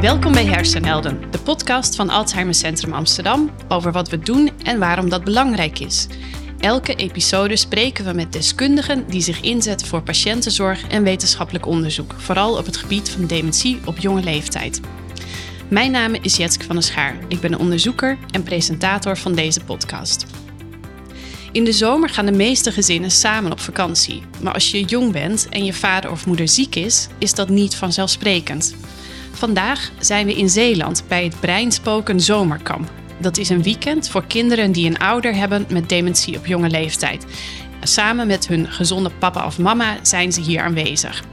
Welkom bij Hersenhelden, de podcast van Alzheimer Centrum Amsterdam over wat we doen en waarom dat belangrijk is. Elke episode spreken we met deskundigen die zich inzetten voor patiëntenzorg en wetenschappelijk onderzoek, vooral op het gebied van dementie op jonge leeftijd. Mijn naam is Jetske van der Schaar. Ik ben onderzoeker en presentator van deze podcast. In de zomer gaan de meeste gezinnen samen op vakantie. Maar als je jong bent en je vader of moeder ziek is, is dat niet vanzelfsprekend. Vandaag zijn we in Zeeland bij het Breinspoken Zomerkamp. Dat is een weekend voor kinderen die een ouder hebben met dementie op jonge leeftijd. Samen met hun gezonde papa of mama zijn ze hier aanwezig.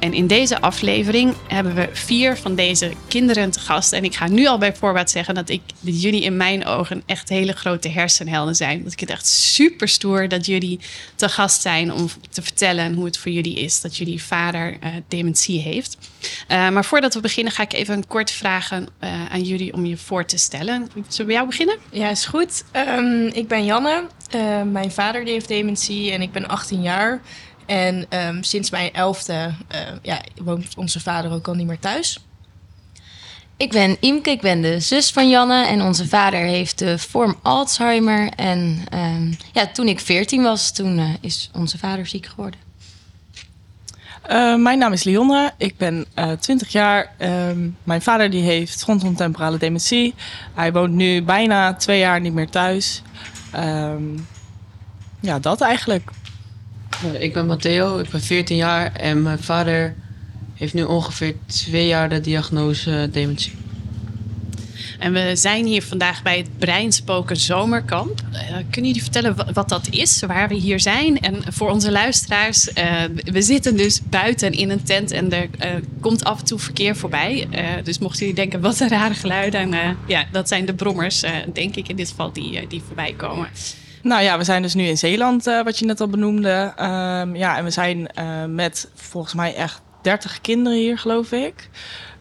En in deze aflevering hebben we vier van deze kinderen te gast. En ik ga nu al bij voorbaat zeggen dat, ik, jullie in mijn ogen echt hele grote hersenhelden zijn. Dat ik het echt super stoer dat jullie te gast zijn om te vertellen hoe het voor jullie is dat jullie vader uh, dementie heeft. Uh, maar voordat we beginnen ga ik even een kort vragen uh, aan jullie om je voor te stellen. Zullen we bij jou beginnen? Ja, is goed. Um, ik ben Janne. mijn vader die heeft dementie en ik ben 18 jaar. En um, sinds mijn elfde uh, ja, woont onze vader ook al niet meer thuis. Ik ben Imke, ik ben de zus van Janne. En onze vader heeft de vorm Alzheimer. En um, ja, toen ik 14 was, toen uh, is onze vader ziek geworden. Uh, mijn naam is Lionne, ik ben uh, 20 jaar. Um, mijn vader die heeft frontotemporale dementie. Hij woont nu bijna twee jaar niet meer thuis. Um, ja, dat eigenlijk. Ik ben Matteo, ik ben 14 jaar en mijn vader heeft nu ongeveer twee jaar de diagnose dementie. En we zijn hier vandaag bij het Breinspoken Zomerkamp. Uh, kunnen jullie vertellen wat dat is, waar we hier zijn? En voor onze luisteraars, uh, we zitten dus buiten in een tent en er komt af en toe verkeer voorbij. dus mochten jullie denken, wat een rare geluiden. ja, dat zijn de brommers, denk ik in dit geval, die, die voorbij komen. Nou ja, we zijn dus nu in Zeeland, uh, wat je net al benoemde. Um, ja, en we zijn uh, met volgens mij echt 30 kinderen hier, geloof ik.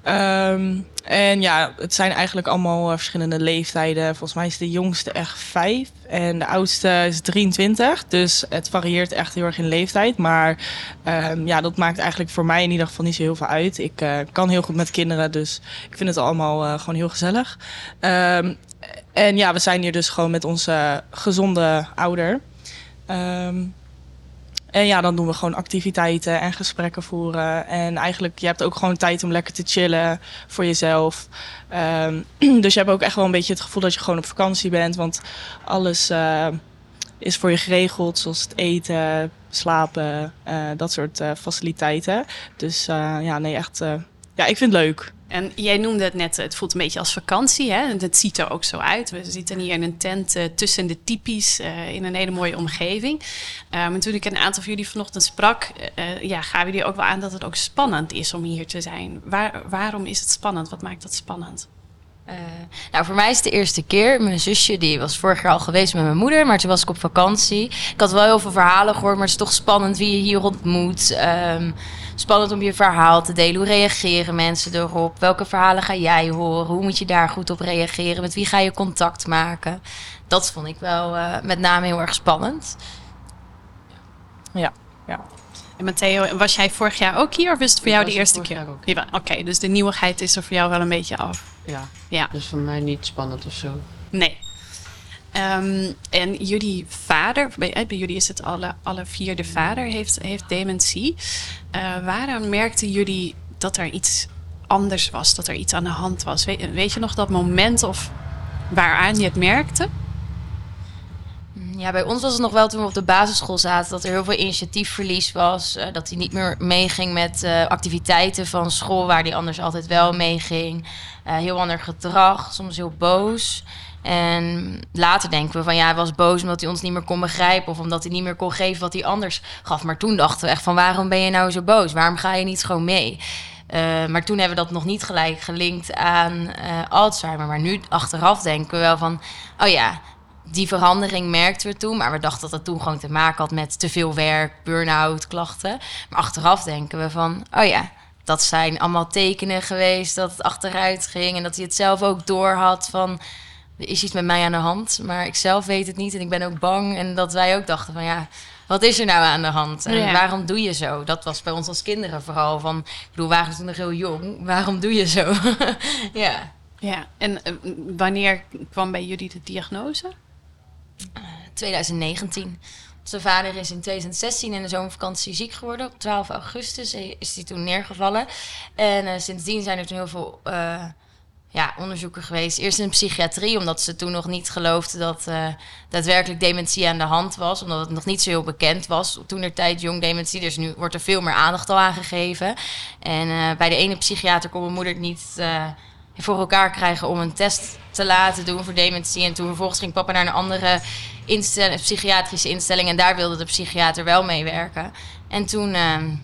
Um, en ja, het zijn eigenlijk allemaal uh, verschillende leeftijden. Volgens mij is de jongste echt vijf en de oudste is 23. Dus het varieert echt heel erg in leeftijd. Maar um, ja, dat maakt eigenlijk voor mij in ieder geval niet zo heel veel uit. Ik kan heel goed met kinderen, dus ik vind het allemaal gewoon heel gezellig. Um, en ja, we zijn hier dus gewoon met onze gezonde ouder. Um, en ja, dan doen we gewoon activiteiten en gesprekken voeren. En eigenlijk, je hebt ook gewoon tijd om lekker te chillen voor jezelf. Um, dus je hebt ook echt wel een beetje het gevoel dat je gewoon op vakantie bent. Want alles uh, is voor je geregeld, zoals het eten, slapen, uh, dat soort uh, faciliteiten. Dus ja, nee, echt, ja, ik vind het leuk. En jij noemde het net, het voelt een beetje als vakantie. Hè? Het ziet er ook zo uit. We zitten hier in een tent uh, tussen de typies uh, in een hele mooie omgeving. Um, en toen ik een aantal van jullie vanochtend sprak, uh, ja, gaven jullie ook wel aan dat het ook spannend is om hier te zijn. Waar, waarom is het spannend? Wat maakt dat spannend? Nou, voor mij is het de eerste keer. Mijn zusje die was vorig jaar al geweest met mijn moeder, maar toen was ik op vakantie. Ik had wel heel veel verhalen gehoord, maar het is toch spannend wie je hier ontmoet. Spannend om je verhaal te delen. Hoe reageren mensen erop? Welke verhalen ga jij horen? Hoe moet je daar goed op reageren? Met wie ga je contact maken? Dat vond ik wel uh, met name heel erg spannend. Ja, ja. En Matteo, was jij vorig jaar ook hier of is het voor Ik jou de er eerste keer? jaar ook. Ja, Oké, okay, dus de nieuwigheid is er voor jou wel een beetje af. Ja, Ja, dus voor mij niet spannend of zo. nee. Um, en jullie vader, bij, bij, jullie is het alle, alle vier de vader, heeft, heeft dementie. Uh, waaraan merkten jullie dat er iets anders was, dat er iets aan de hand was? Weet, je nog dat moment of waaraan je het merkte? Ja, bij ons was het nog wel toen we op de basisschool zaten dat er heel veel initiatiefverlies was. Uh, dat hij niet meer meeging met activiteiten van school waar hij anders altijd wel meeging. Heel ander gedrag, soms heel boos. En later denken we van ja, hij was boos omdat hij ons niet meer kon begrijpen of omdat hij niet meer kon geven wat hij anders gaf. Maar toen dachten we echt van waarom ben je nou zo boos? Waarom ga je niet gewoon mee? Uh, maar toen hebben we dat nog niet gelijk gelinkt aan uh, Alzheimer. Maar nu achteraf denken we wel van oh ja, die verandering merkten we toen. Maar we dachten dat het toen gewoon te maken had met te veel werk, burn-out, klachten. Maar achteraf denken we van oh ja, dat zijn allemaal tekenen geweest dat het achteruit ging en dat hij het zelf ook door had van er is iets met mij aan de hand, maar ik zelf weet het niet en ik ben ook bang. En dat wij ook dachten van ja, wat is er nou aan de hand? En Ja. waarom doe je zo? Dat was bij ons als kinderen vooral van... Ik bedoel, we waren toen nog heel jong. Waarom doe je zo? ja. Ja, en eh, wanneer kwam bij jullie de diagnose? 2019. Onze vader is in 2016 in de zomervakantie ziek geworden. Op 12 augustus is hij toen neergevallen. En eh, sindsdien zijn er toen heel veel eh, ja, onderzoeken geweest. Eerst in psychiatrie, omdat ze toen nog niet geloofden dat eh, daadwerkelijk dementie aan de hand was. Omdat het nog niet zo heel bekend was. Toen er tijd jong dementie, dus nu wordt er veel meer aandacht al aan gegeven. En eh, bij de ene psychiater kon mijn moeder het niet eh, voor elkaar krijgen om een test te laten doen voor dementie. En toen vervolgens ging papa naar een andere instelling, psychiatrische instelling. En daar wilde de psychiater wel meewerken. En toen ehm,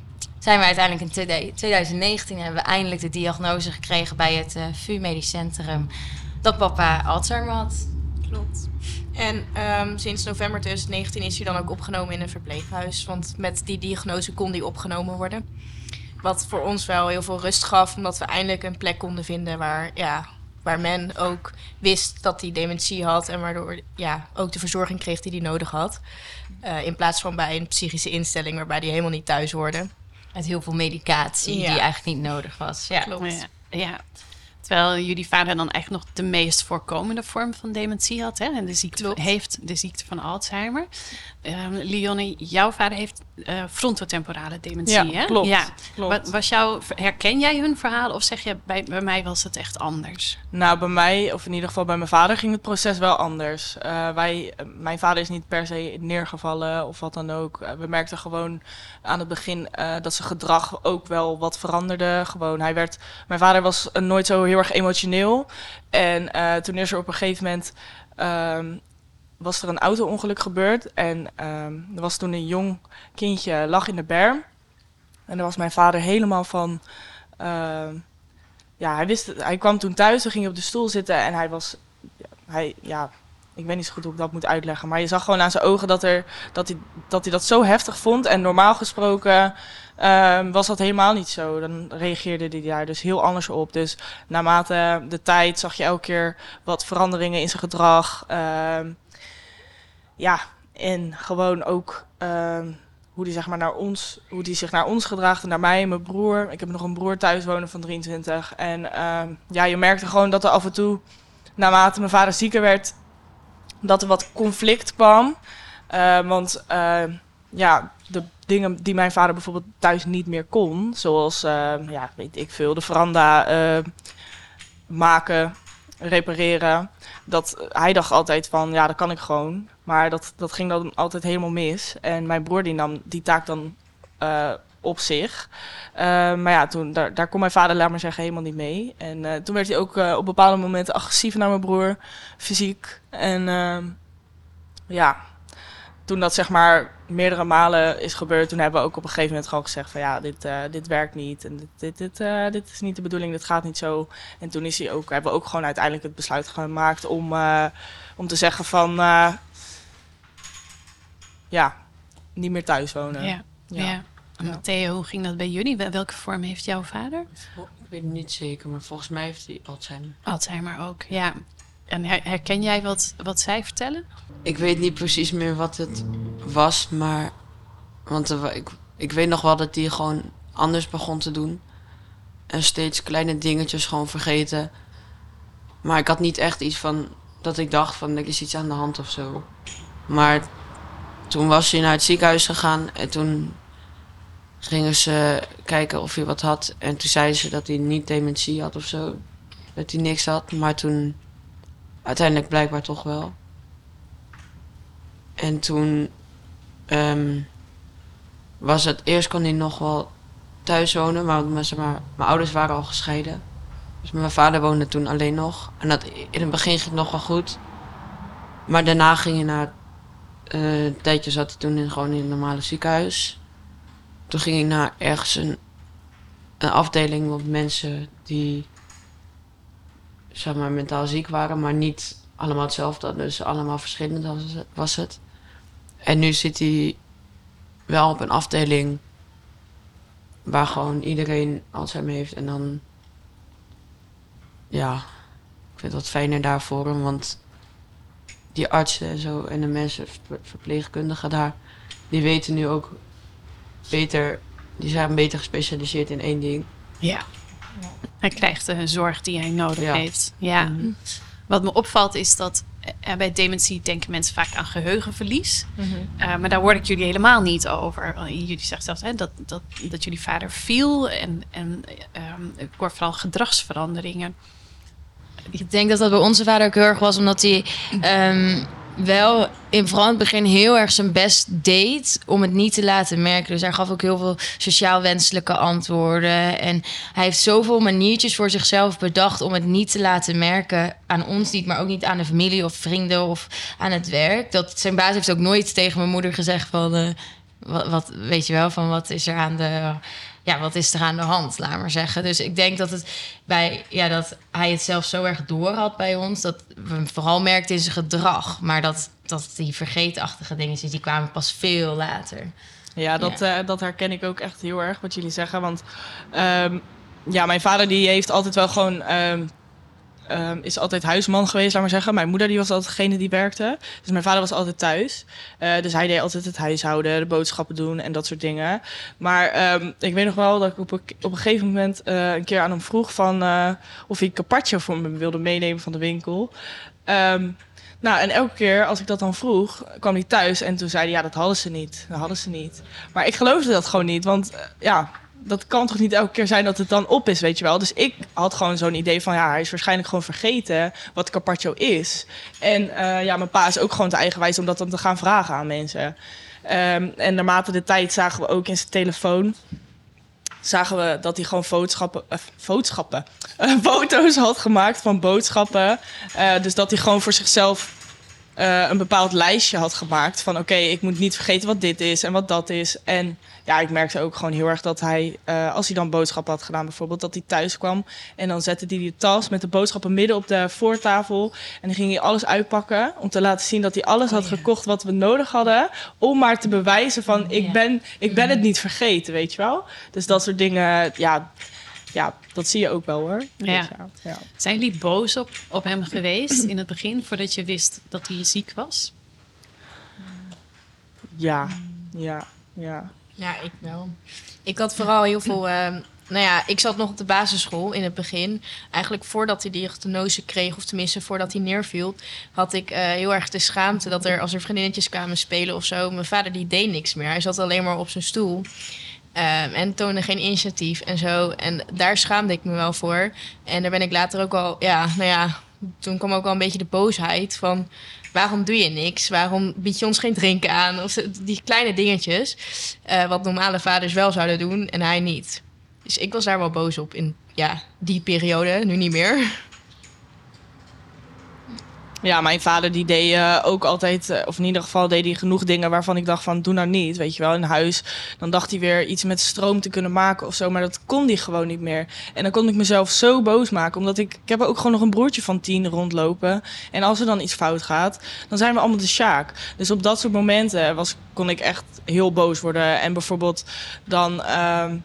zijn we uiteindelijk in 2000 2019 hebben we eindelijk de diagnose gekregen bij het eh VU Medisch Centrum dat papa Alzheimer had. Klopt. En ehm, sinds november 2019 is hij dan ook opgenomen in een verpleeghuis. Want met die diagnose kon die opgenomen worden. Wat voor ons wel heel veel rust gaf, omdat we eindelijk een plek konden vinden waar, ja, waar men ook wist dat hij dementie had. En waardoor ja, ook de verzorging kreeg die hij nodig had. Eh, in plaats van bij een psychische instelling waarbij hij helemaal niet thuis hoorde. Met heel veel medicatie Ja. die eigenlijk niet nodig was. Ja. Klopt. Ja, ja. Terwijl jullie vader dan echt nog de meest voorkomende vorm van dementie had. Hè? En de ziekte Klopt. heeft de ziekte van Alzheimer. Ehm Leonie, jouw vader heeft eh, frontotemporale dementie. Ja, hè? klopt, Ja. klopt. Wat was jouw, herken jij hun verhaal of zeg je bij, bij mij was het echt anders? Nou, bij mij, of in ieder geval bij mijn vader, ging het proces wel anders. Eh, wij, mijn vader is niet per se neergevallen of wat dan ook. Eh, we merkten gewoon aan het begin dat zijn gedrag ook wel wat veranderde. Gewoon, hij werd, mijn vader was nooit zo heel erg emotioneel. En toen is er op een gegeven moment ehm, was er een auto-ongeluk gebeurd. En ehm, er was toen een jong kindje lag in de berm. En daar was mijn vader helemaal van. ehm, ja, hij wist. Hij kwam toen thuis, toen ging op de stoel zitten en hij was. Hij, ja, ik weet niet zo goed hoe ik dat moet uitleggen. Maar je zag gewoon aan zijn ogen dat, er, dat, hij, dat hij dat zo heftig vond. En normaal gesproken ehm, was dat helemaal niet zo. Dan reageerde hij daar dus heel anders op. Dus naarmate de tijd zag je elke keer wat veranderingen in zijn gedrag. Ja, en gewoon ook ehm, hoe die zeg maar naar ons, hoe die zich naar ons gedraagt en naar mij en mijn broer. Ik heb nog een broer thuis wonen van 23. En ehm, ja, je merkte gewoon dat er af en toe, naarmate mijn vader zieker werd, dat er wat conflict kwam. Eh, want ehm, ja, de dingen die mijn vader bijvoorbeeld thuis niet meer kon, zoals, ehm, ja, weet ik veel, de veranda eh, maken, repareren. Dat, hij dacht altijd van, ja, dat kan ik gewoon. Maar dat, dat ging dan altijd helemaal mis. En mijn broer die nam die taak dan eh, op zich. Eh, maar ja, toen, daar, daar kon mijn vader, laat maar zeggen, helemaal niet mee. En eh, toen werd hij ook op bepaalde momenten agressief naar mijn broer, fysiek. En ja, toen dat zeg maar meerdere malen is gebeurd, toen hebben we ook op een gegeven moment gewoon gezegd van ja, dit, dit werkt niet. En dit, dit, dit, dit is niet de bedoeling, dit gaat niet zo. En toen is hij ook, hebben we ook gewoon uiteindelijk het besluit gemaakt om, om te zeggen van ja, niet meer thuis wonen. Ja. ja. Ja. En Ja. Matteo, hoe ging dat bij jullie? Wel- Welke vorm heeft jouw vader? Ik weet het niet zeker, maar volgens mij heeft hij Alzheimer. Alzheimer ook, ja. En her- herken jij wat, wat zij vertellen? Ik weet niet precies meer wat het was, maar. Want er ik, ik weet nog wel dat hij gewoon anders begon te doen. En steeds kleine dingetjes gewoon vergeten. Maar ik had niet echt iets van. dat ik dacht van er is iets aan de hand of zo. Maar toen was hij naar het ziekenhuis gegaan en toen gingen ze kijken of hij wat had. En toen zeiden ze dat hij niet dementie had of zo. Dat hij niks had. Maar toen uiteindelijk blijkbaar toch wel. En toen ehm, was het, eerst kon hij nog wel thuis wonen, maar, zeg maar mijn ouders waren al gescheiden. Dus mijn vader woonde toen alleen nog. En dat, in het begin ging het nog wel goed. Maar daarna ging hij naar, eh, een tijdje zat hij toen in, gewoon in een normale ziekenhuis. Toen ging hij naar ergens een, een afdeling met mensen die zeg maar mentaal ziek waren, maar niet allemaal hetzelfde. Dus allemaal verschillend was het- het. En nu zit hij wel op een afdeling waar gewoon iedereen Alzheimer heeft. En dan, ja, ik vind dat fijner daar voor hem, want die artsen en zo en de mensen, ver- verpleegkundigen daar, die weten nu ook beter, die zijn beter gespecialiseerd in één ding. Ja. Hij krijgt de zorg die hij nodig Ja. heeft. Ja. Mhm. Wat me opvalt is dat eh, bij dementie denken mensen vaak aan geheugenverlies. Eh, maar daar hoor ik jullie helemaal niet over. Jullie zeggen zelfs hè, dat, dat, dat jullie vader viel. En, en ehm, ik hoor vooral gedragsveranderingen. Ik denk dat dat bij onze vader ook heel erg was, omdat hij ehm, wel in vooral het begin heel erg zijn best deed om het niet te laten merken. Dus hij gaf ook heel veel sociaal wenselijke antwoorden. En hij heeft zoveel maniertjes voor zichzelf bedacht om het niet te laten merken aan ons niet, maar ook niet aan de familie of vrienden of aan het werk. Dat zijn baas heeft ook nooit tegen mijn moeder gezegd van. eh, wat weet je wel, van wat is er aan de. Ja, wat is er aan de hand, laat maar zeggen. Dus ik denk dat het bij, ja, dat hij het zelf zo erg door had bij ons, dat we hem vooral merkten in zijn gedrag. Maar dat, dat die vergeetachtige dingen, die kwamen pas veel later. Ja, dat, eh, dat herken ik ook echt heel erg wat jullie zeggen. Want ehm, ja, mijn vader die heeft altijd wel gewoon. ehm, ehm, is altijd huisman geweest, laat maar zeggen. Mijn moeder die was altijd degene die werkte. Dus mijn vader was altijd thuis. Eh, dus hij deed altijd het huishouden, de boodschappen doen en dat soort dingen. Maar ehm, ik weet nog wel dat ik op een, op een gegeven moment eh, een keer aan hem vroeg van eh, of hij carpaccio voor me wilde meenemen van de winkel. Ehm, nou, en elke keer als ik dat dan vroeg, kwam hij thuis en toen zei hij, ja, dat hadden ze niet. Dat hadden ze niet. Maar ik geloofde dat gewoon niet, want ja, dat kan toch niet elke keer zijn dat het dan op is, weet je wel. Dus ik had gewoon zo'n idee van, ja, hij is waarschijnlijk gewoon vergeten wat carpaccio is. En eh, ja, mijn pa is ook gewoon te eigenwijs om dat dan te gaan vragen aan mensen. Ehm, en naarmate de tijd zagen we ook in zijn telefoon zagen we dat hij gewoon boodschappen, eh, eh, foto's had gemaakt van boodschappen. Dus dat hij gewoon voor zichzelf een bepaald lijstje had gemaakt van oké, ik moet niet vergeten wat dit is en wat dat is. En ja, ik merkte ook gewoon heel erg dat hij, eh, als hij dan boodschappen had gedaan bijvoorbeeld, dat hij thuis kwam en dan zette hij die tas met de boodschappen midden op de voortafel en dan ging hij alles uitpakken om te laten zien dat hij alles had gekocht wat we nodig hadden, om maar te bewijzen van ik ben, ik ben het niet vergeten, weet je wel. Dus dat soort dingen, ja, ja dat zie je ook wel hoor. Ja. Dus ja, ja. Zijn jullie boos op, op hem geweest in het begin, voordat je wist dat hij ziek was? ja, ja, ja. Ja, ik wel. Ik had vooral heel veel. ehm, nou ja, ik zat nog op de basisschool in het begin. Eigenlijk voordat hij diagnose kreeg, of tenminste voordat hij neerviel, had ik eh, heel erg de schaamte dat er als er vriendinnetjes kwamen spelen of zo, mijn vader die deed niks meer. Hij zat alleen maar op zijn stoel. Ehm, en toonde geen initiatief en zo. En daar schaamde ik me wel voor. En daar ben ik later ook al, ja, nou ja, toen kwam ook wel een beetje de boosheid van waarom doe je niks? Waarom bied je ons geen drinken aan? Of die kleine dingetjes, eh, wat normale vaders wel zouden doen en hij niet. Dus ik was daar wel boos op in ja, die periode, nu niet meer. Ja, mijn vader die deed eh, ook altijd, eh, of in ieder geval deed hij genoeg dingen waarvan ik dacht van doe nou niet, weet je wel, in huis. Dan dacht hij weer iets met stroom te kunnen maken of zo, maar dat kon hij gewoon niet meer. En dan kon ik mezelf zo boos maken, omdat ik, ik heb ook gewoon nog een broertje van tien rondlopen. En als er dan iets fout gaat, dan zijn we allemaal de sjaak. Dus op dat soort momenten was, kon ik echt heel boos worden. En bijvoorbeeld dan... ehm,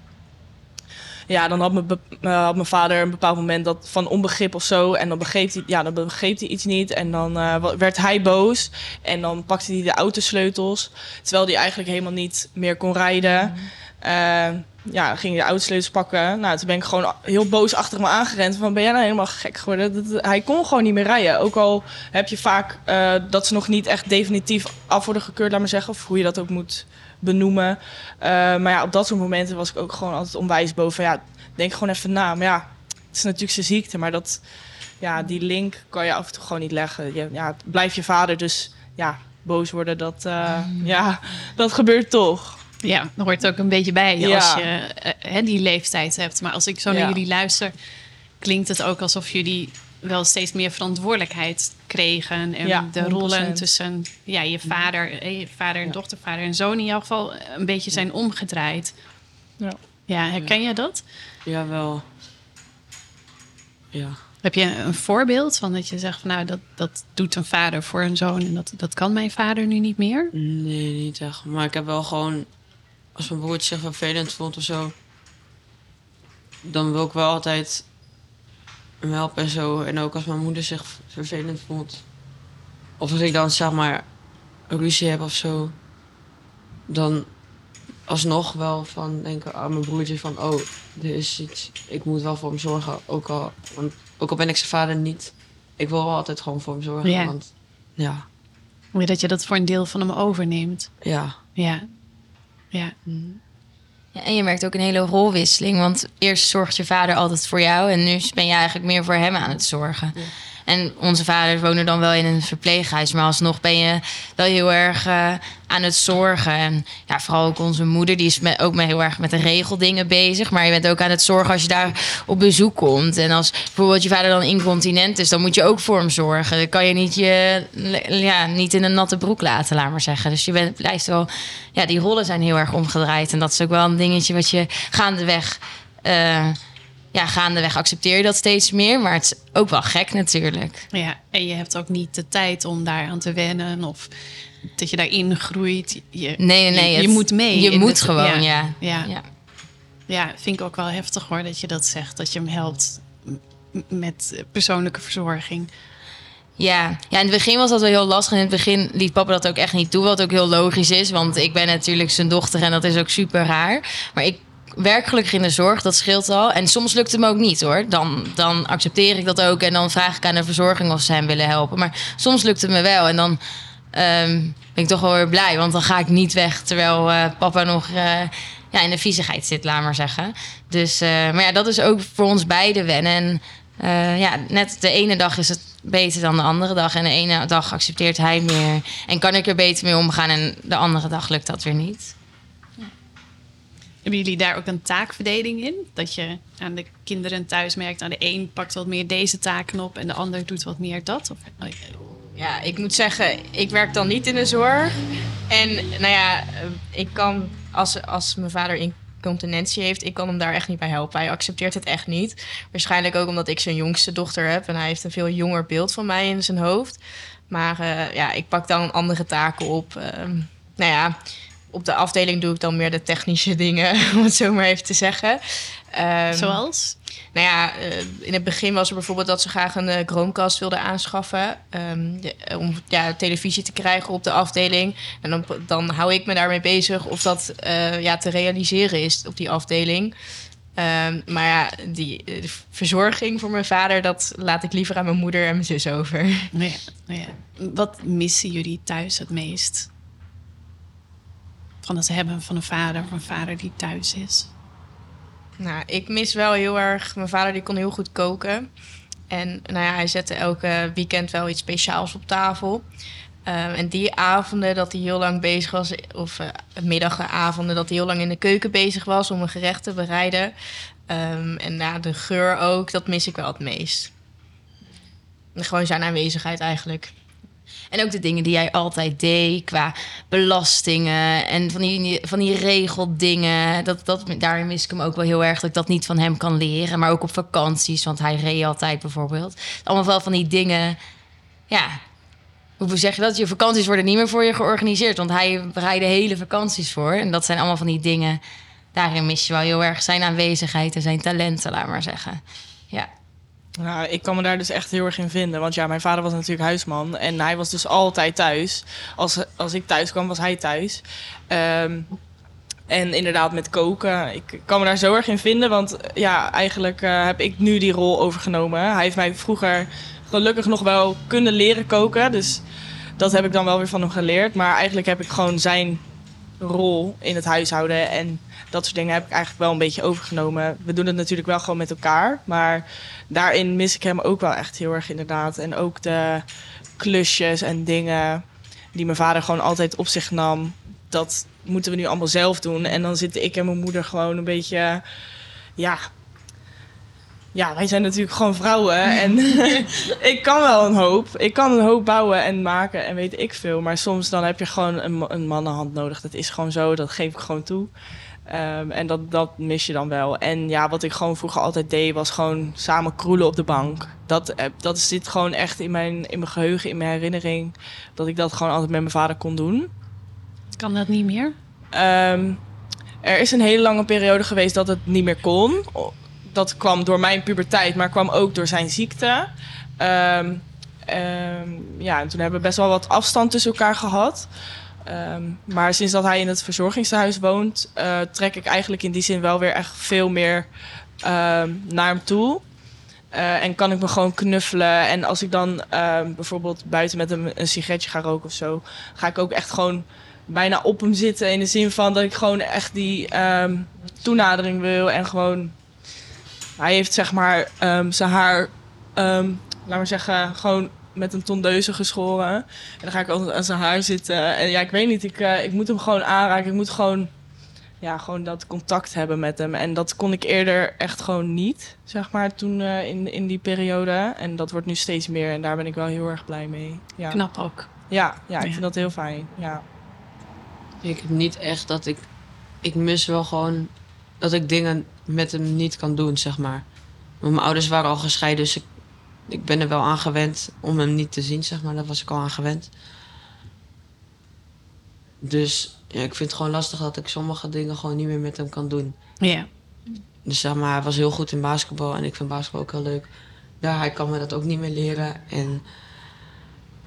ja, dan had mijn, eh, had mijn vader een bepaald moment dat van onbegrip of zo. En dan begreep hij, ja, dan begreep hij iets niet. En dan eh, werd hij boos. En dan pakte hij de autosleutels. Terwijl hij eigenlijk helemaal niet meer kon rijden. Eh, ja, ging hij de autosleutels pakken. Nou, toen ben ik gewoon heel boos achter me aangerend. Van, ben jij nou helemaal gek geworden? Dat, dat- hij kon gewoon niet meer rijden. Ook al heb je vaak dat ze nog niet echt definitief af worden gekeurd, laat maar zeggen. Of hoe je dat ook moet benoemen. Eh, maar ja, op dat soort momenten was ik ook gewoon altijd onwijs boven. Ja, denk gewoon even na. Maar ja, het is natuurlijk zijn ziekte. Maar dat, ja, die link kan je af en toe gewoon niet leggen. Je, ja, blijf je vader, dus ja, boos worden, dat, eh, ja, dat gebeurt toch. Ja, dat hoort ook een beetje bij Ja. als je eh, die leeftijd hebt. Maar als ik zo Ja. naar jullie luister, klinkt het ook alsof jullie wel steeds meer verantwoordelijkheid kregen. En Ja, de rollen 100%. tussen ja, je vader, eh, je vader en dochter, vader en zoon in jouw geval eh, een beetje zijn omgedraaid. Ja. Ja, herken je dat? Jawel. Ja. Heb je een voorbeeld van dat je zegt van nou, dat, dat doet een vader voor een zoon en dat, dat kan mijn vader nu niet meer? Nee, niet echt. Maar ik heb wel gewoon... Als mijn broertje zich vervelend vond of zo... Dan wil ik wel altijd helpen en zo. En ook als mijn moeder zich vervelend vond. Of als ik dan zeg maar ruzie heb of zo. dan alsnog wel van denken aan mijn broertje van... oh, er is iets, ik moet wel voor hem zorgen. Ook al, want, ook al ben ik zijn vader niet. Ik wil wel altijd gewoon voor hem zorgen. Ja. Want ja, dat je dat voor een deel van hem overneemt. ja. Ja. Ja. En je merkt ook een hele rolwisseling. Want eerst zorgt je vader altijd voor jou. En nu ben je eigenlijk meer voor hem aan het zorgen. En onze vaders wonen dan wel in een verpleeghuis. Maar alsnog ben je wel heel erg eh, aan het zorgen. En ja, vooral ook onze moeder. Die is ook met heel erg met de regeldingen bezig. Maar je bent ook aan het zorgen als je daar op bezoek komt. En als bijvoorbeeld je vader dan incontinent is. Dan moet je ook voor hem zorgen. Dan kan je niet, je, ja, niet in een natte broek laten, laat maar zeggen. Dus je bent, blijft wel... Ja, die rollen zijn heel erg omgedraaid. En dat is ook wel een dingetje wat je gaandeweg... eh ja, gaandeweg accepteer je dat steeds meer. Maar het is ook wel gek natuurlijk. ja. En je hebt ook niet de tijd om daar aan te wennen. Of dat je daarin groeit. Je, Nee, nee. Je, je het- moet mee. Je moet het- gewoon, ja. Ja. ja. Ja, vind ik ook wel heftig hoor dat je dat zegt. Dat je hem helpt met persoonlijke verzorging. Ja. ja, in het begin was dat wel heel lastig. In het begin liet papa dat ook echt niet toe. Wat ook heel logisch is. Want ik ben natuurlijk zijn dochter en dat is ook super raar. Maar ik werk gelukkig in de zorg, dat scheelt al. En soms lukt het me ook niet hoor. Dan, dan accepteer ik dat ook. En dan vraag ik aan de verzorging of ze hem willen helpen. Maar soms lukt het me wel. En dan ehm, ben ik toch wel weer blij. Want dan ga ik niet weg terwijl eh, papa nog eh, ja, in de viezigheid zit, laat maar zeggen. Dus, eh, maar ja, dat is ook voor ons beiden wennen. En ja, net de ene dag is het beter dan de andere dag. En de ene dag accepteert hij meer. En kan ik er beter mee omgaan. En de andere dag lukt dat weer niet. Hebben jullie daar ook een taakverdeling in? Dat je aan de kinderen thuis merkt, aan de een pakt wat meer deze taken op en de ander doet wat meer dat? Of, oh, Ja, ik moet zeggen, ik werk dan niet in de zorg. En nou ja, eh, ik kan, als, als mijn vader incontinentie heeft, ik kan hem daar echt niet bij helpen. Hij accepteert het echt niet. Waarschijnlijk ook omdat ik zijn jongste dochter heb en hij heeft een veel jonger beeld van mij in zijn hoofd. Maar eh, ja, ik pak dan andere taken op. Ehm, nou ja, op de afdeling doe ik dan meer de technische dingen, om het zo maar even te zeggen. Ehm, Zoals? nou ja, eh, in het begin was er bijvoorbeeld dat ze graag een eh, Chromecast wilden aanschaffen. ehm, de- eh, om ja, televisie te krijgen op de afdeling. En dan, dan hou ik me daarmee bezig of dat ja, te realiseren is op die afdeling. Ehm, maar ja, die de verzorging voor mijn vader, dat laat ik liever aan mijn moeder en mijn zus over. Ja. Wat missen jullie thuis het meest? Van het hebben van een vader of een vader die thuis is? Nou, ik mis wel heel erg. Mijn vader die kon heel goed koken. En nou ja, hij zette elke weekend wel iets speciaals op tafel. Ehm, en die avonden dat hij heel lang bezig was, of eh middagavonden dat hij heel lang in de keuken bezig was om een gerecht te bereiden. Ehm, en nou, de geur ook, dat mis ik wel het meest. Gewoon zijn aanwezigheid eigenlijk. En ook de dingen die jij altijd deed qua belastingen en van die, van die regeldingen. Dat, dat, daarin mis ik hem ook wel heel erg dat ik dat niet van hem kan leren. Maar ook op vakanties, want hij reed altijd bijvoorbeeld. Allemaal wel van die dingen. Ja, hoe zeg je dat? Je vakanties worden niet meer voor je georganiseerd. Want hij bereidde hele vakanties voor. En dat zijn allemaal van die dingen. Daarin mis je wel heel erg zijn aanwezigheid en zijn talenten, laat maar zeggen. Ja. Nou, ik kan me daar dus echt heel erg in vinden. Want ja, mijn vader was natuurlijk huisman. En hij was dus altijd thuis. Als, als ik thuis kwam, was hij thuis. Ehm, en inderdaad met koken. Ik kan me daar zo erg in vinden. Want eh, ja, eigenlijk eh, heb ik nu die rol overgenomen. Hij heeft mij vroeger gelukkig nog wel kunnen leren koken. Dus dat heb ik dan wel weer van hem geleerd. Maar eigenlijk heb ik gewoon zijn rol in het huishouden. En dat soort dingen heb ik eigenlijk wel een beetje overgenomen. We doen het natuurlijk wel gewoon met elkaar. Maar daarin mis ik hem ook wel echt heel erg inderdaad. En ook de klusjes en dingen die mijn vader gewoon altijd op zich nam. Dat moeten we nu allemaal zelf doen. En dan zitten ik en mijn moeder gewoon een beetje... Ja, ja wij zijn natuurlijk gewoon vrouwen. En ik kan wel een hoop. Ik kan een hoop bouwen en maken en weet ik veel. Maar soms dan heb je gewoon een, een mannenhand nodig. Dat is gewoon zo, dat geef ik gewoon toe. Ehm, en dat, dat mis je dan wel. En ja, wat ik gewoon vroeger altijd deed, was gewoon samen kroelen op de bank. Dat, eh, dat zit gewoon echt in mijn, in mijn geheugen, in mijn herinnering. Dat ik dat gewoon altijd met mijn vader kon doen. Kan dat niet meer? Ehm, er is een hele lange periode geweest dat het niet meer kon. Dat kwam door mijn puberteit, maar kwam ook door zijn ziekte. Ehm, ehm, ja, en toen hebben we best wel wat afstand tussen elkaar gehad. Ehm, maar sinds dat hij in het verzorgingshuis woont, eh, trek ik eigenlijk in die zin wel weer echt veel meer naar hem toe. Eh, en kan ik me gewoon knuffelen. En als ik dan bijvoorbeeld buiten met hem een sigaretje ga roken of zo, ga ik ook echt gewoon bijna op hem zitten. In de zin van dat ik gewoon echt die toenadering wil. En gewoon, hij heeft zeg maar ehm, zijn haar, ehm, laat maar zeggen, gewoon met een tondeuze geschoren. En dan ga ik altijd aan zijn haar zitten. En ja, ik weet niet, ik, eh, ik moet hem gewoon aanraken. Ik moet gewoon, ja, gewoon dat contact hebben met hem. En dat kon ik eerder echt gewoon niet, zeg maar, toen eh, in, in die periode. En dat wordt nu steeds meer en daar ben ik wel heel erg blij mee. Ja, Knap ook. ja, ja ik Ja. vind dat heel fijn. Ja. Ik heb niet echt dat ik... Ik mis wel gewoon dat ik dingen met hem niet kan doen, zeg maar. Mijn ouders waren al gescheiden, dus ik, ik ben er wel aan gewend om hem niet te zien, zeg maar. Daar was ik al aan gewend. Dus ja, ik vind het gewoon lastig dat ik sommige dingen gewoon niet meer met hem kan doen. Ja. Dus zeg maar, hij was heel goed in basketbal en ik vind basketbal ook heel leuk. Daar, hij kan me dat ook niet meer leren. En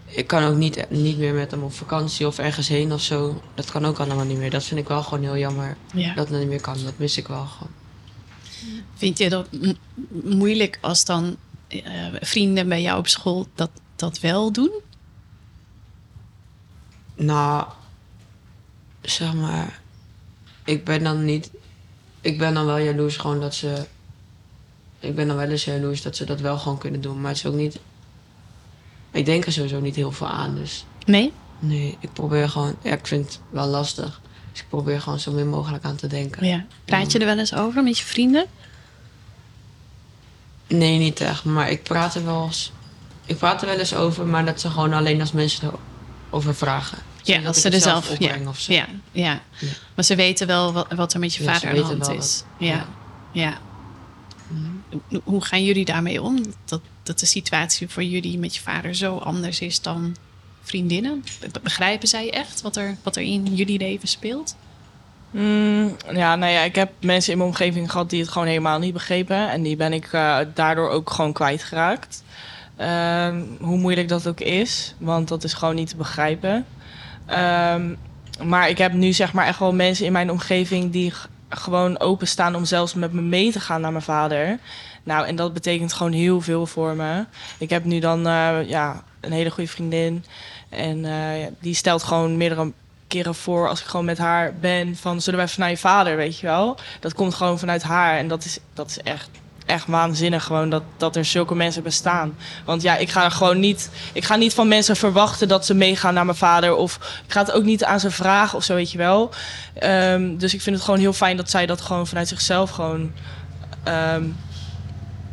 ik kan ook niet, niet meer met hem op vakantie of ergens heen of zo. Dat kan ook allemaal niet meer. Dat vind ik wel gewoon heel jammer. ja. Dat het niet meer kan. Dat mis ik wel gewoon. Vind je dat moeilijk als dan eh, vrienden bij jou op school dat, dat wel doen? Nou, zeg maar, ik ben dan niet. Ik ben dan wel jaloers gewoon dat ze. Ik ben dan wel eens jaloers dat ze dat wel gewoon kunnen doen. Maar het is ook niet. Ik denk er sowieso niet heel veel aan. Dus Nee? nee, ik probeer gewoon. Ja, ik vind het wel lastig. Dus ik probeer gewoon zo min mogelijk aan te denken. Ja. Praat je er wel eens over met je vrienden? Nee, niet echt. Maar ik praat er wel eens. Ik praat er wel eens over, maar dat ze gewoon alleen als mensen erover vragen. Ja, als ze er zelf... Ja, of zo. ja, ja. Ja. Maar ze weten wel wat, wat er met je Ja, vader aan de hand is. wat- Ja, ja. Mhm. Hoe gaan jullie daarmee om? Dat, dat de situatie voor jullie met je vader zo anders is dan vriendinnen? Be- Begrijpen zij echt wat er, wat er in jullie leven speelt? Mm, ja, nou ja, ik heb mensen in mijn omgeving gehad die het gewoon helemaal niet begrepen. En die ben ik eh, daardoor ook gewoon kwijtgeraakt. Ehm hoe moeilijk dat ook is, want dat is gewoon niet te begrijpen. Ehm, maar ik heb nu zeg maar echt wel mensen in mijn omgeving die gewoon openstaan om zelfs met me mee te gaan naar mijn vader. Nou, en dat betekent gewoon heel veel voor me. Ik heb nu dan eh, ja, een hele goede vriendin. En eh, die stelt gewoon meerdere keren voor als ik gewoon met haar ben van zullen wij even naar je vader, weet je wel. Dat komt gewoon vanuit haar en dat is, dat is echt, echt waanzinnig gewoon dat, dat er zulke mensen bestaan. Want ja, ik ga gewoon niet, ik ga niet van mensen verwachten dat ze meegaan naar mijn vader of ik ga het ook niet aan ze vragen of zo, weet je wel. Ehm, dus ik vind het gewoon heel fijn dat zij dat gewoon vanuit zichzelf gewoon, ehm,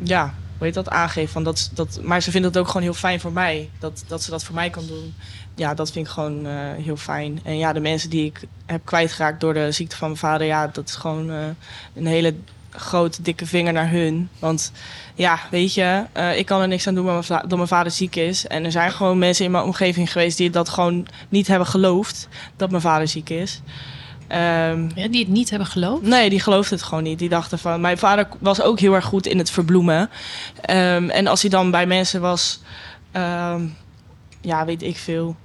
ja, hoe dat, aangeeft. Van dat, dat, maar ze vindt het ook gewoon heel fijn voor mij, dat, dat ze dat voor mij kan doen ja, dat vind ik gewoon eh, heel fijn. En ja, de mensen die ik heb kwijtgeraakt door de ziekte van mijn vader, ja, dat is gewoon eh, een hele grote, dikke vinger naar hun. Want ja, weet je, eh, ik kan er niks aan doen dat mijn vader ziek is. En er zijn gewoon mensen in mijn omgeving geweest die dat gewoon niet hebben geloofd dat mijn vader ziek is. Ehm, Ja, die het niet hebben geloofd? Nee, die geloofde het gewoon niet. Die dachten van... Mijn vader was ook heel erg goed in het verbloemen. Ehm, en als hij dan bij mensen was... ehm, ja, weet ik veel.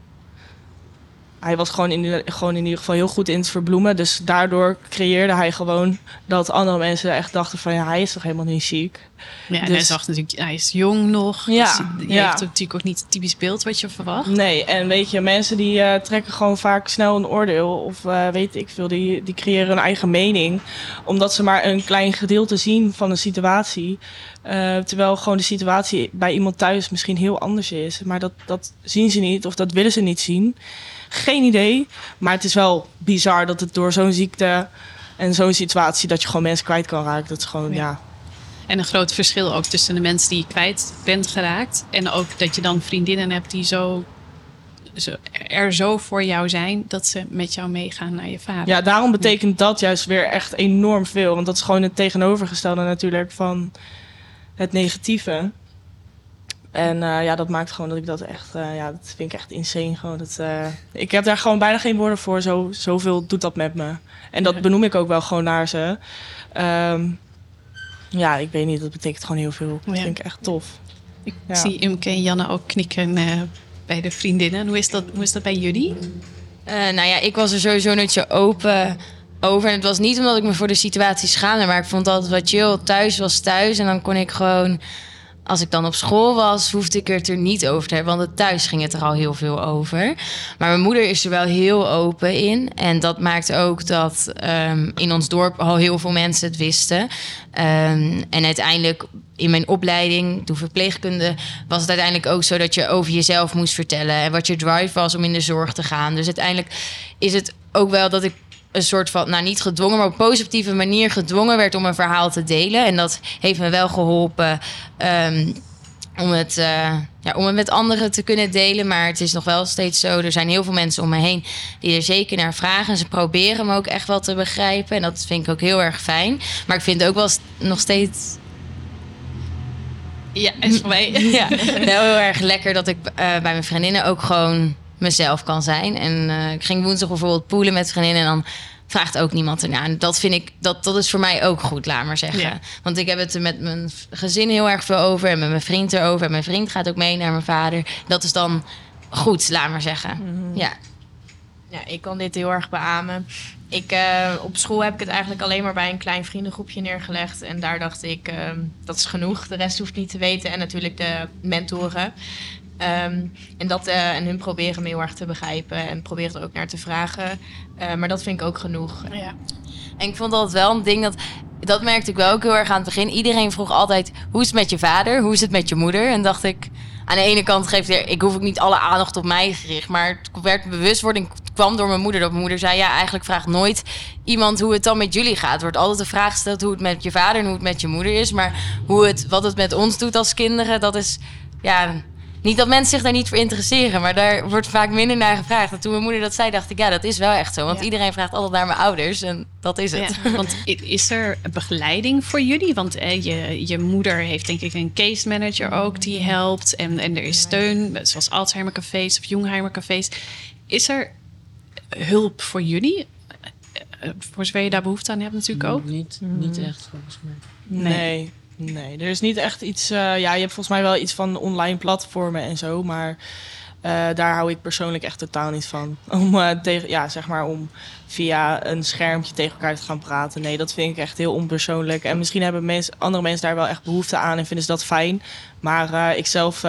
Hij was gewoon in, gewoon in ieder geval heel goed in het verbloemen. Dus daardoor creëerde hij gewoon... dat andere mensen echt dachten van... Ja, hij is toch helemaal niet ziek? Ja, en Dus- hij zag natuurlijk, hij is jong nog. Ja, dus je ja. heeft natuurlijk ook niet het typisch beeld wat je verwacht. Nee, en weet je, mensen die eh, trekken gewoon vaak snel een oordeel. Of eh, weet ik veel, die, die creëren een eigen mening. Omdat ze maar een klein gedeelte zien van een situatie. Eh, terwijl gewoon de situatie bij iemand thuis misschien heel anders is. Maar dat, dat zien ze niet of dat willen ze niet zien. Geen idee. Maar het is wel bizar dat het door zo'n ziekte en zo'n situatie... dat je gewoon mensen kwijt kan raken. Dat is gewoon, Ja. ja... En een groot verschil ook tussen de mensen die je kwijt bent geraakt. En ook dat je dan vriendinnen hebt die zo, zo, er zo voor jou zijn dat ze met jou meegaan naar je vader. Ja, daarom betekent dat juist weer echt enorm veel. Want dat is gewoon het tegenovergestelde natuurlijk van het negatieve. En eh, ja, dat maakt gewoon dat ik dat echt, eh, ja, dat vind ik echt insane. Gewoon dat, eh, ik heb daar gewoon bijna geen woorden voor. Zo, zoveel doet dat met me. En dat benoem ik ook wel gewoon naar ze. Ehm, ja, ik weet niet, dat betekent gewoon heel veel. Dat Ja. vind ik echt tof. Ik Ja. zie Imke en Janne ook knikken eh, bij de vriendinnen. Hoe is, dat, hoe is dat bij jullie? Eh, nou ja, ik was er sowieso zo open over. En het was niet omdat ik me voor de situatie schaamde, maar ik vond altijd wat chill. Thuis was thuis en dan kon ik gewoon... Als ik dan op school was, hoefde ik het er niet over te hebben. Want thuis ging het er al heel veel over. Maar mijn moeder is er wel heel open in. En dat maakt ook dat ehm, in ons dorp al heel veel mensen het wisten. Ehm, en uiteindelijk in mijn opleiding, toen verpleegkunde, was het uiteindelijk ook zo dat je over jezelf moest vertellen. En wat je drive was om in de zorg te gaan. Dus uiteindelijk is het ook wel dat ik een soort van, nou niet gedwongen, maar op een positieve manier gedwongen werd om een verhaal te delen. En dat heeft me wel geholpen ehm, om, het, eh, ja, om het met anderen te kunnen delen. Maar het is nog wel steeds zo, er zijn heel veel mensen om me heen die er zeker naar vragen. En ze proberen me ook echt wel te begrijpen. En dat vind ik ook heel erg fijn. Maar ik vind het ook wel nog steeds Ja, is voor mij. ja, wel heel erg lekker dat ik eh, bij mijn vriendinnen ook gewoon mezelf kan zijn. En eh, ik ging woensdag bijvoorbeeld poelen met vriendinnen en dan vraagt ook niemand ernaar. En dat vind ik, dat, dat is voor mij ook goed, laat maar zeggen. Ja. Want ik heb het er met mijn gezin heel erg veel over en met mijn vriend erover. En mijn vriend gaat ook mee naar mijn vader. Dat is dan goed, laat maar zeggen. Ja. Ja, ik kan dit heel erg beamen. Ik, eh, op school heb ik het eigenlijk alleen maar bij een klein vriendengroepje neergelegd. En daar dacht ik, ehm, dat is genoeg. De rest hoeft niet te weten. En natuurlijk de mentoren. Ehm, en, dat, eh, en hun proberen me heel erg te begrijpen. En proberen er ook naar te vragen. Eh, maar dat vind ik ook genoeg. Ja. En ik vond dat wel een ding dat. Dat merkte ik wel ook heel erg aan het begin. Iedereen vroeg altijd: hoe is het met je vader? Hoe is het met je moeder? En dacht ik. Aan de ene kant geeft er, ik hoef ook niet alle aandacht op mij gericht. Maar het werd bewustwording kwam door mijn moeder. Dat mijn moeder zei: Ja, eigenlijk vraagt nooit iemand hoe het dan met jullie gaat. Er wordt altijd de vraag gesteld hoe het met je vader en hoe het met je moeder is. Maar hoe het, wat het met ons doet als kinderen, dat is. Ja, niet dat mensen zich daar niet voor interesseren, maar daar wordt vaak minder naar gevraagd. En toen mijn moeder dat zei, dacht ik, ja, dat is wel echt zo. Want Ja. iedereen vraagt altijd naar mijn ouders en dat is het. Ja, want is er begeleiding voor jullie? Want eh, je, je moeder heeft denk ik een case manager ook die helpt. En, en er is steun, zoals Alzheimer cafés of Jungheimer cafés. Is er hulp voor jullie? Eh, eh, Voor zover je daar behoefte aan hebt natuurlijk ook. Niet, niet echt volgens mij. Nee. nee. Er is niet echt iets. eh, ja, je hebt volgens mij wel iets van online platformen en zo, maar eh, daar hou ik persoonlijk echt totaal niet van. Om eh, tegen, ja, zeg maar om via een schermpje tegen elkaar te gaan praten. Nee, dat vind ik echt heel onpersoonlijk. En misschien hebben andere mensen daar wel echt behoefte aan en vinden ze dat fijn. Maar eh, ik zelf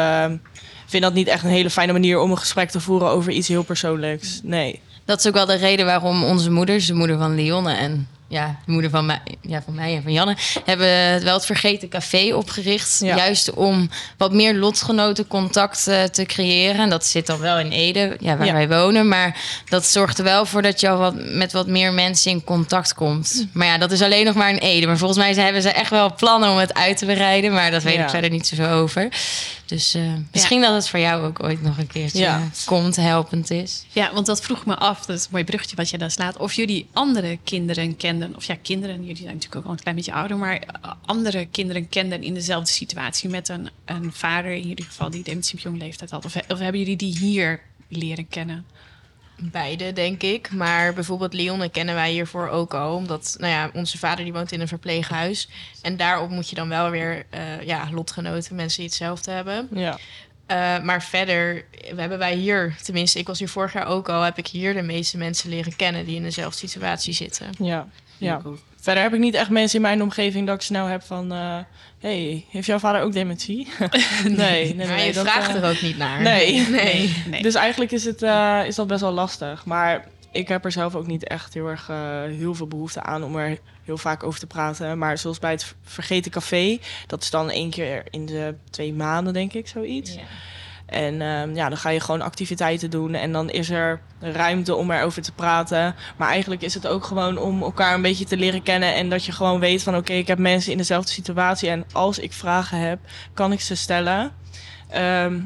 vind dat niet echt een hele fijne manier om een gesprek te voeren over iets heel persoonlijks. Nee. Dat is ook wel de reden waarom onze moeders, de moeder van Lionne en ja, de moeder van mij, ja, van mij en van Janne, hebben het wel het Vergeten Café opgericht. Ja. Juist om wat meer lotgenoten contact eh, te creëren. En dat zit dan wel in Ede, ja, waar Ja. wij wonen. Maar dat zorgt er wel voor dat je al wat, met wat meer mensen in contact komt. Maar ja, dat is alleen nog maar in Ede. Maar volgens mij ze- hebben ze echt wel plannen om het uit te breiden. Maar dat weet ik verder niet zoveel over. Dus eh, misschien dat het voor jou ook ooit nog een keertje Ja. komt, helpend is. Ja, want dat vroeg me af, dat is een mooi bruggetje wat je daar slaat. Of jullie andere kinderen kenden, of ja, kinderen, jullie zijn natuurlijk ook al een klein beetje ouder, maar eh, andere kinderen kenden in dezelfde situatie met een, een vader, in ieder geval, die dementie op jonge leeftijd had. Of hebben jullie die hier leren kennen? Beide, denk ik. Maar bijvoorbeeld Leonne kennen wij hiervoor ook al. Omdat nou ja, onze vader die woont in een verpleeghuis. En daarop moet je dan wel weer eh, ja, lotgenoten, mensen die hetzelfde hebben. Ja. Eh, maar verder we hebben wij hier, tenminste ik was hier vorig jaar ook al... heb ik hier de meeste mensen leren kennen die in dezelfde situatie zitten. Ja. Ja. Verder heb ik niet echt mensen in mijn omgeving dat ik snel heb van... eh hey, heeft jouw vader ook dementie? nee, nee, nee. maar je dat, vraagt eh, er ook niet naar. Nee. nee. Nee. Dus eigenlijk is, het, eh, is dat best wel lastig. Maar ik heb er zelf ook niet echt heel erg heel veel behoefte aan om er heel vaak over te praten. Maar zoals bij het Vergeten Café, dat is dan één keer in de twee maanden, denk ik, zoiets. Ja. En ehm, ja, dan ga je gewoon activiteiten doen en dan is er ruimte om erover te praten. Maar eigenlijk is het ook gewoon om elkaar een beetje te leren kennen en dat je gewoon weet van oké, ik heb mensen in dezelfde situatie en als ik vragen heb, kan ik ze stellen. Ehm,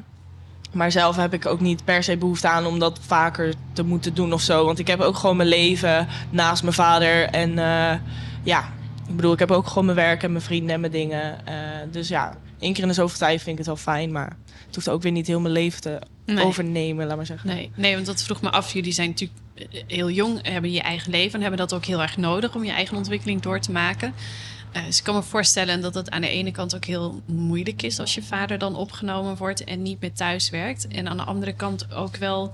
maar zelf heb ik ook niet per se behoefte aan om dat vaker te moeten doen of zo. Want ik heb ook gewoon mijn leven naast mijn vader. En eh, ja, ik bedoel, ik heb ook gewoon mijn werk en mijn vrienden en mijn dingen. Eh, dus ja, één keer in de zoveel tijd vind ik het wel fijn. Maar het hoeft ook weer niet heel mijn leven te Nee. overnemen, laat maar zeggen. Nee, nee, want dat vroeg me af. Jullie zijn natuurlijk eh, heel jong, hebben je eigen leven en hebben dat ook heel erg nodig om je eigen ontwikkeling door te maken. Eh, dus ik kan me voorstellen dat het aan de ene kant ook heel moeilijk is als je vader dan opgenomen wordt en niet meer thuis werkt. En aan de andere kant ook wel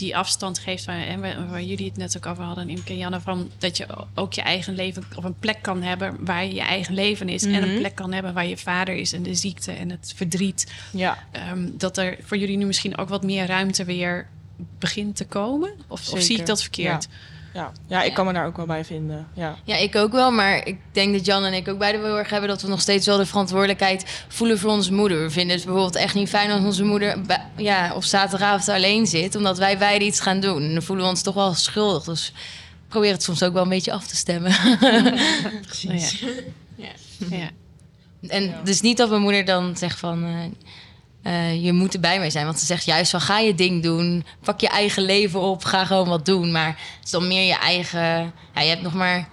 die afstand geeft waar, en waar, jullie het net ook over hadden, Imke Janne, van dat je ook je eigen leven op een plek kan hebben waar je eigen leven is. En een Mhm. plek kan hebben waar je vader is en de ziekte en het verdriet. Ja, Ehm, dat er voor jullie nu misschien ook wat meer ruimte weer begint te komen? Of, of zie ik dat verkeerd? ja. Ja, ik kan me daar ook wel bij vinden. Ja. Ja, ik ook wel. Maar ik denk dat Jan en ik ook beide wel heel erg hebben... dat we nog steeds wel de verantwoordelijkheid voelen voor onze moeder. We vinden het bijvoorbeeld echt niet fijn als onze moeder... ja, op zaterdagavond alleen zit, omdat wij beide iets gaan doen. En dan voelen we ons toch wel schuldig. Dus ik probeer het soms ook wel een beetje af te stemmen. Precies. Ja. Ja. En dus niet dat mijn moeder dan zegt van... eh, eh, je moet erbij mee zijn. Want ze zegt juist van ga je ding doen. Pak je eigen leven op. Ga gewoon wat doen. Maar het is dan meer je eigen... Ja, je hebt nog maar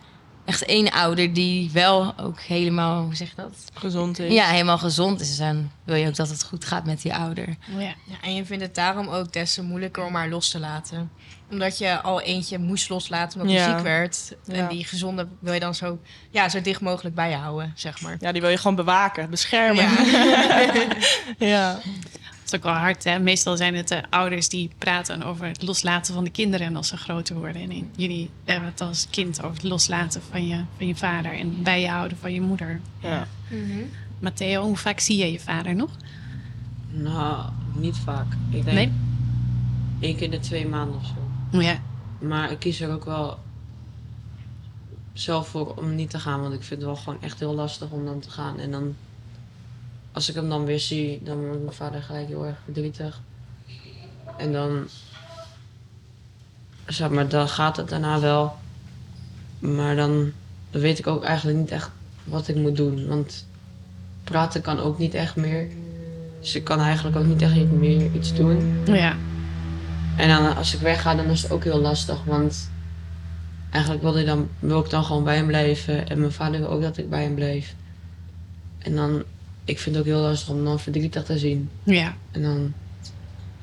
echt één ouder die wel ook helemaal... Hoe zeg je dat? Gezond is. Ja, helemaal gezond is. En wil je ook dat het goed gaat met die ouder. Ja. Ja, en je vindt het daarom ook des te moeilijker om haar los te laten. Omdat je al eentje moest loslaten omdat hij Ja. ziek werd. En die gezonde wil je dan zo, ja, zo dicht mogelijk bij je houden, zeg maar. Ja, die wil je gewoon bewaken, beschermen. Ja. Ja. Dat is ook wel hard, hè? Meestal zijn het de ouders die praten over het loslaten van de kinderen als ze groter worden. En jullie hebben het als kind over het loslaten van je, van je vader en bij je houden van je moeder. Ja. Matteo, hoe vaak zie je je vader nog? Nou, niet vaak. Ik denk Nee? één keer in de twee maanden of zo. Ja. Maar ik kies er ook wel zelf voor om niet te gaan. Want ik vind het wel gewoon echt heel lastig om dan te gaan. En dan, als ik hem dan weer zie, dan wordt mijn vader gelijk heel erg verdrietig. En dan, zeg maar, dan gaat het daarna wel. Maar dan, dan weet ik ook eigenlijk niet echt wat ik moet doen. Want praten kan ook niet echt meer. Dus ik kan eigenlijk ook niet echt meer iets doen. Ja. En dan als ik wegga, dan is het ook heel lastig. Want eigenlijk wil, hij dan, wil ik dan gewoon bij hem blijven. En mijn vader wil ook dat ik bij hem blijf. En dan, ik vind het ook heel lastig om dan verdrietig te zien. Ja. En dan,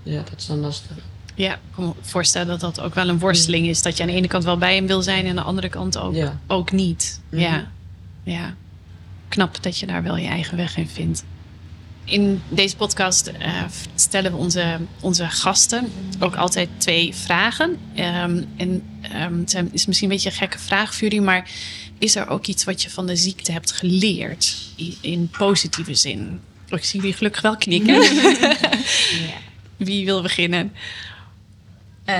ja, dat is dan lastig. Ja, ik kan me voorstellen dat dat ook wel een worsteling is. Dat je aan de ene kant wel bij hem wil zijn en aan de andere kant ook, Ja. ook niet. Mhm. Ja. ja. Knap dat je daar wel je eigen weg in vindt. In deze podcast eh, stellen we onze, onze gasten ook altijd twee vragen. Ehm, en ehm, het zijn- is misschien een beetje een gekke vraag voor jullie, maar is er ook iets wat je van de ziekte hebt geleerd in, in positieve zin? Oh, ik zie jullie gelukkig wel knikken. Wie wil beginnen? Eh,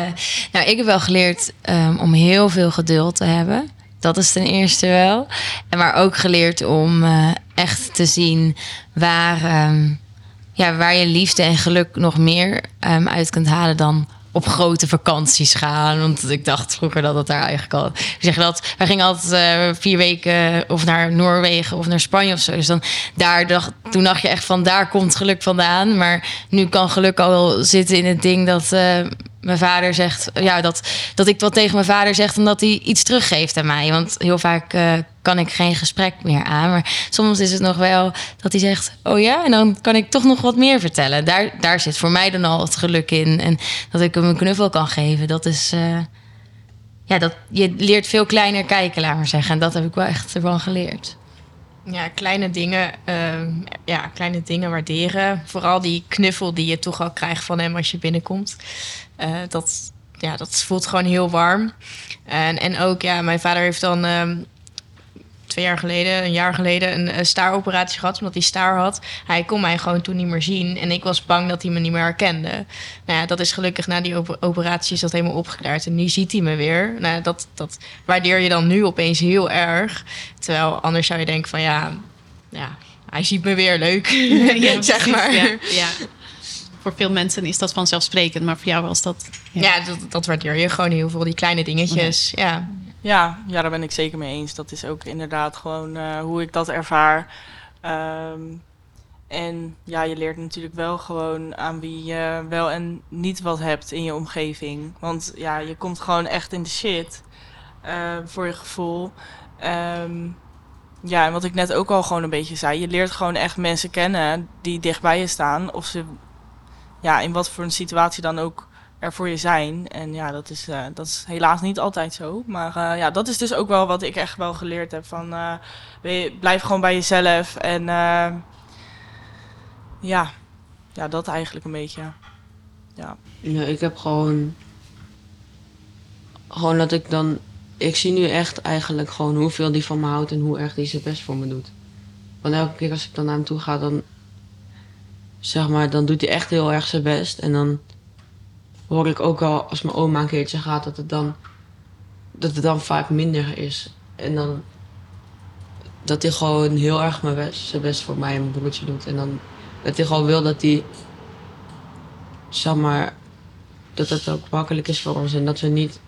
nou, ik heb wel geleerd ehm, om heel veel geduld te hebben. Dat is ten eerste wel. En maar ook geleerd om eh, echt te zien waar, ehm, ja, waar je liefde en geluk nog meer ehm, uit kunt halen dan op grote vakanties gaan. Want ik dacht vroeger dat het daar eigenlijk al... Ik zeg dat, wij gingen altijd eh, vier weken of naar Noorwegen of naar Spanje of zo. Dus dan daar dacht, toen dacht je echt van daar komt geluk vandaan. Maar nu kan geluk al zitten in het ding dat eh, mijn vader zegt... Ja, dat, dat ik wat tegen mijn vader zeg en dat hij iets teruggeeft aan mij. Want heel vaak eh, kan ik geen gesprek meer aan. Maar soms is het nog wel dat hij zegt... Oh ja, en dan kan ik toch nog wat meer vertellen. Daar, daar zit voor mij dan al het geluk in. En dat ik hem een knuffel kan geven, dat is... eh, ja, dat, je leert veel kleiner kijken, laat maar zeggen. En dat heb ik wel echt ervan geleerd. Ja, kleine dingen, ehm, ja, kleine dingen waarderen. Vooral die knuffel die je toch al krijgt van hem als je binnenkomt. Eh, dat, ja, dat voelt gewoon heel warm. En, en ook, ja, mijn vader heeft dan ehm, twee jaar geleden, een jaar geleden, een, staaroperatie gehad. Omdat hij staar had. Hij kon mij gewoon toen niet meer zien. En ik was bang dat hij me niet meer herkende. Nou ja, dat is gelukkig na die op- operatie is dat helemaal opgeklaard. En nu ziet hij me weer. Nou, dat, dat waardeer je dan nu opeens heel erg. Terwijl anders zou je denken van ja, ja hij ziet me weer leuk. zeg precies, maar. Ja, ja. Voor veel mensen is dat vanzelfsprekend, maar voor jou was dat. Ja, dat, dat waardeer je gewoon heel veel, die kleine dingetjes. Ja. Ja, ja, daar ben ik zeker mee eens. Dat is ook inderdaad gewoon eh, hoe ik dat ervaar. Ehm, en ja, je leert natuurlijk wel gewoon aan wie je wel en niet wat hebt in je omgeving. Want ja, je komt gewoon echt in de shit eh, voor je gevoel. Ehm, ja, en wat ik net ook al gewoon een beetje zei. Je leert gewoon echt mensen kennen die dichtbij je staan. Of ze ja, in wat voor een situatie dan ook er voor je zijn. En ja, dat is, eh, dat is helaas niet altijd zo. Maar eh, ja, dat is dus ook wel wat ik echt wel geleerd heb. Van, eh, blijf gewoon bij jezelf. En ja, ja, dat eigenlijk een beetje. Ja. Ja, ik heb gewoon gewoon dat ik dan... Ik zie nu echt eigenlijk gewoon hoeveel die van me houdt en hoe erg die zijn best voor me doet. Want elke keer als ik dan naar hem toe ga, dan... Zeg maar, dan doet hij echt heel erg zijn best. En dan hoor ik ook al als mijn oma een keertje gaat, dat het dan... Dat het dan vaak minder is. En dan... Dat hij gewoon heel erg mijn best, zijn best voor mij en mijn broertje doet. En dan dat hij gewoon wil dat hij... Zeg maar... Dat het ook makkelijk is voor ons. En dat we niet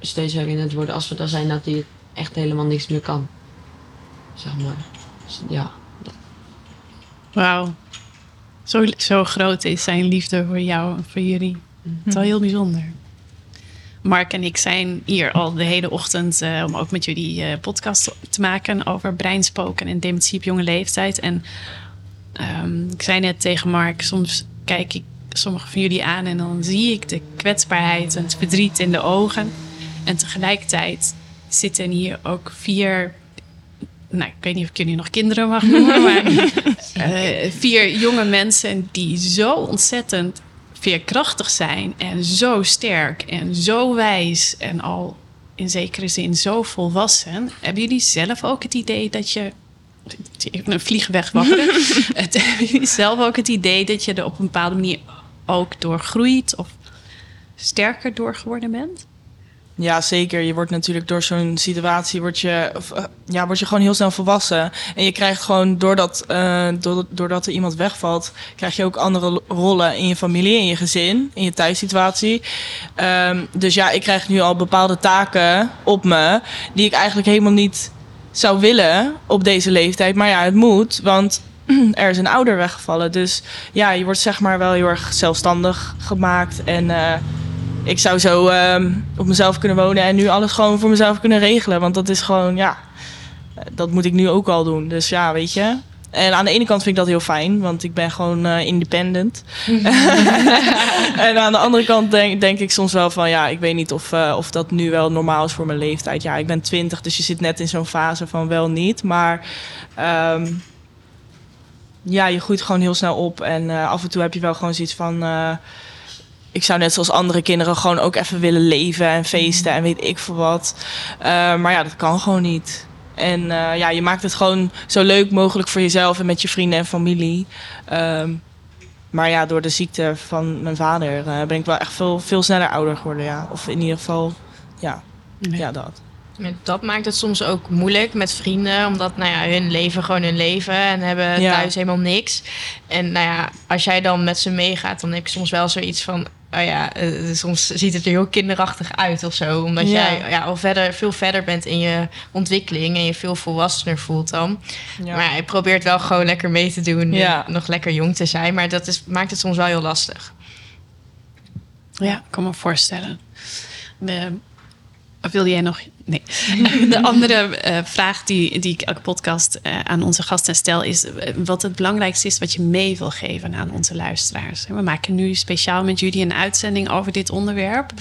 steeds herinnerd worden als we daar zijn dat hij echt helemaal niks meer kan. Zeg maar. Dus ja. Wauw. Zo, zo groot is zijn liefde voor jou en voor jullie. Het is wel heel bijzonder. Mark en ik zijn hier al de hele ochtend eh, om ook met jullie eh, podcast te maken over breinspoken en dementie op jonge leeftijd. En ehm, ik zei net tegen Mark, soms kijk ik sommige van jullie aan en dan zie ik de kwetsbaarheid en het verdriet in de ogen. En tegelijkertijd zitten hier ook vier nou, ik weet niet of ik jullie nog kinderen mag noemen, maar eh, vier jonge mensen die zo ontzettend veerkrachtig zijn en zo sterk en zo wijs en al in zekere zin zo volwassen. Hebben jullie zelf ook het idee dat je een vlieg wegwaggelen? Het- Hebben jullie zelf ook het idee dat je er op een bepaalde manier ook door groeit of sterker door geworden bent? Ja, zeker. Je wordt natuurlijk door zo'n situatie word je, eh, ja, word je gewoon heel snel volwassen. En je krijgt gewoon, doordat, eh, doordat, er iemand wegvalt, krijg je ook andere rollen in je familie, in je gezin, in je thuissituatie. Ehm, dus ja, ik krijg nu al bepaalde taken op me die ik eigenlijk helemaal niet zou willen op deze leeftijd. Maar ja, het moet, want er is een ouder weggevallen. Dus ja, je wordt zeg maar wel heel erg zelfstandig gemaakt en... eh, ik zou zo ehm, op mezelf kunnen wonen en nu alles gewoon voor mezelf kunnen regelen. Want dat is gewoon, ja, dat moet ik nu ook al doen. Dus ja, weet je. En aan de ene kant vind ik dat heel fijn, want ik ben gewoon eh, independent. en aan de andere kant denk, denk ik soms wel van, ja, ik weet niet of, eh, of dat nu wel normaal is voor mijn leeftijd. Ja, ik ben 20, dus je zit net in zo'n fase van wel niet. Maar ehm, ja, je groeit gewoon heel snel op. En eh, af en toe heb je wel gewoon zoiets van... ik zou net zoals andere kinderen gewoon ook even willen leven en feesten en weet ik veel wat. Eh, maar ja, dat kan gewoon niet. En eh, ja, je maakt het gewoon zo leuk mogelijk voor jezelf en met je vrienden en familie. Ehm, maar ja, door de ziekte van mijn vader eh, ben ik wel echt veel, veel sneller ouder geworden. Ja. Of in ieder geval, ja, ja dat. En Dat maakt het soms ook moeilijk met vrienden, omdat nou ja, hun leven gewoon hun leven en hebben Ja. thuis helemaal niks. En nou ja, als jij dan met ze meegaat, dan heb je soms wel zoiets van, oh ja, eh, soms ziet het er heel kinderachtig uit of zo, omdat Ja. jij ja, al verder, veel verder bent in je ontwikkeling en je veel volwassener voelt dan. Ja. Maar je probeert wel gewoon lekker mee te doen, Ja. en nog lekker jong te zijn, maar dat is, maakt het soms wel heel lastig. Ja, ik kan me voorstellen. De, of wilde jij nog? Nee. De andere eh, vraag die, die ik elke podcast eh, aan onze gasten stel is... eh, wat het belangrijkste is wat je mee wil geven aan onze luisteraars. We maken nu speciaal met jullie een uitzending over dit onderwerp.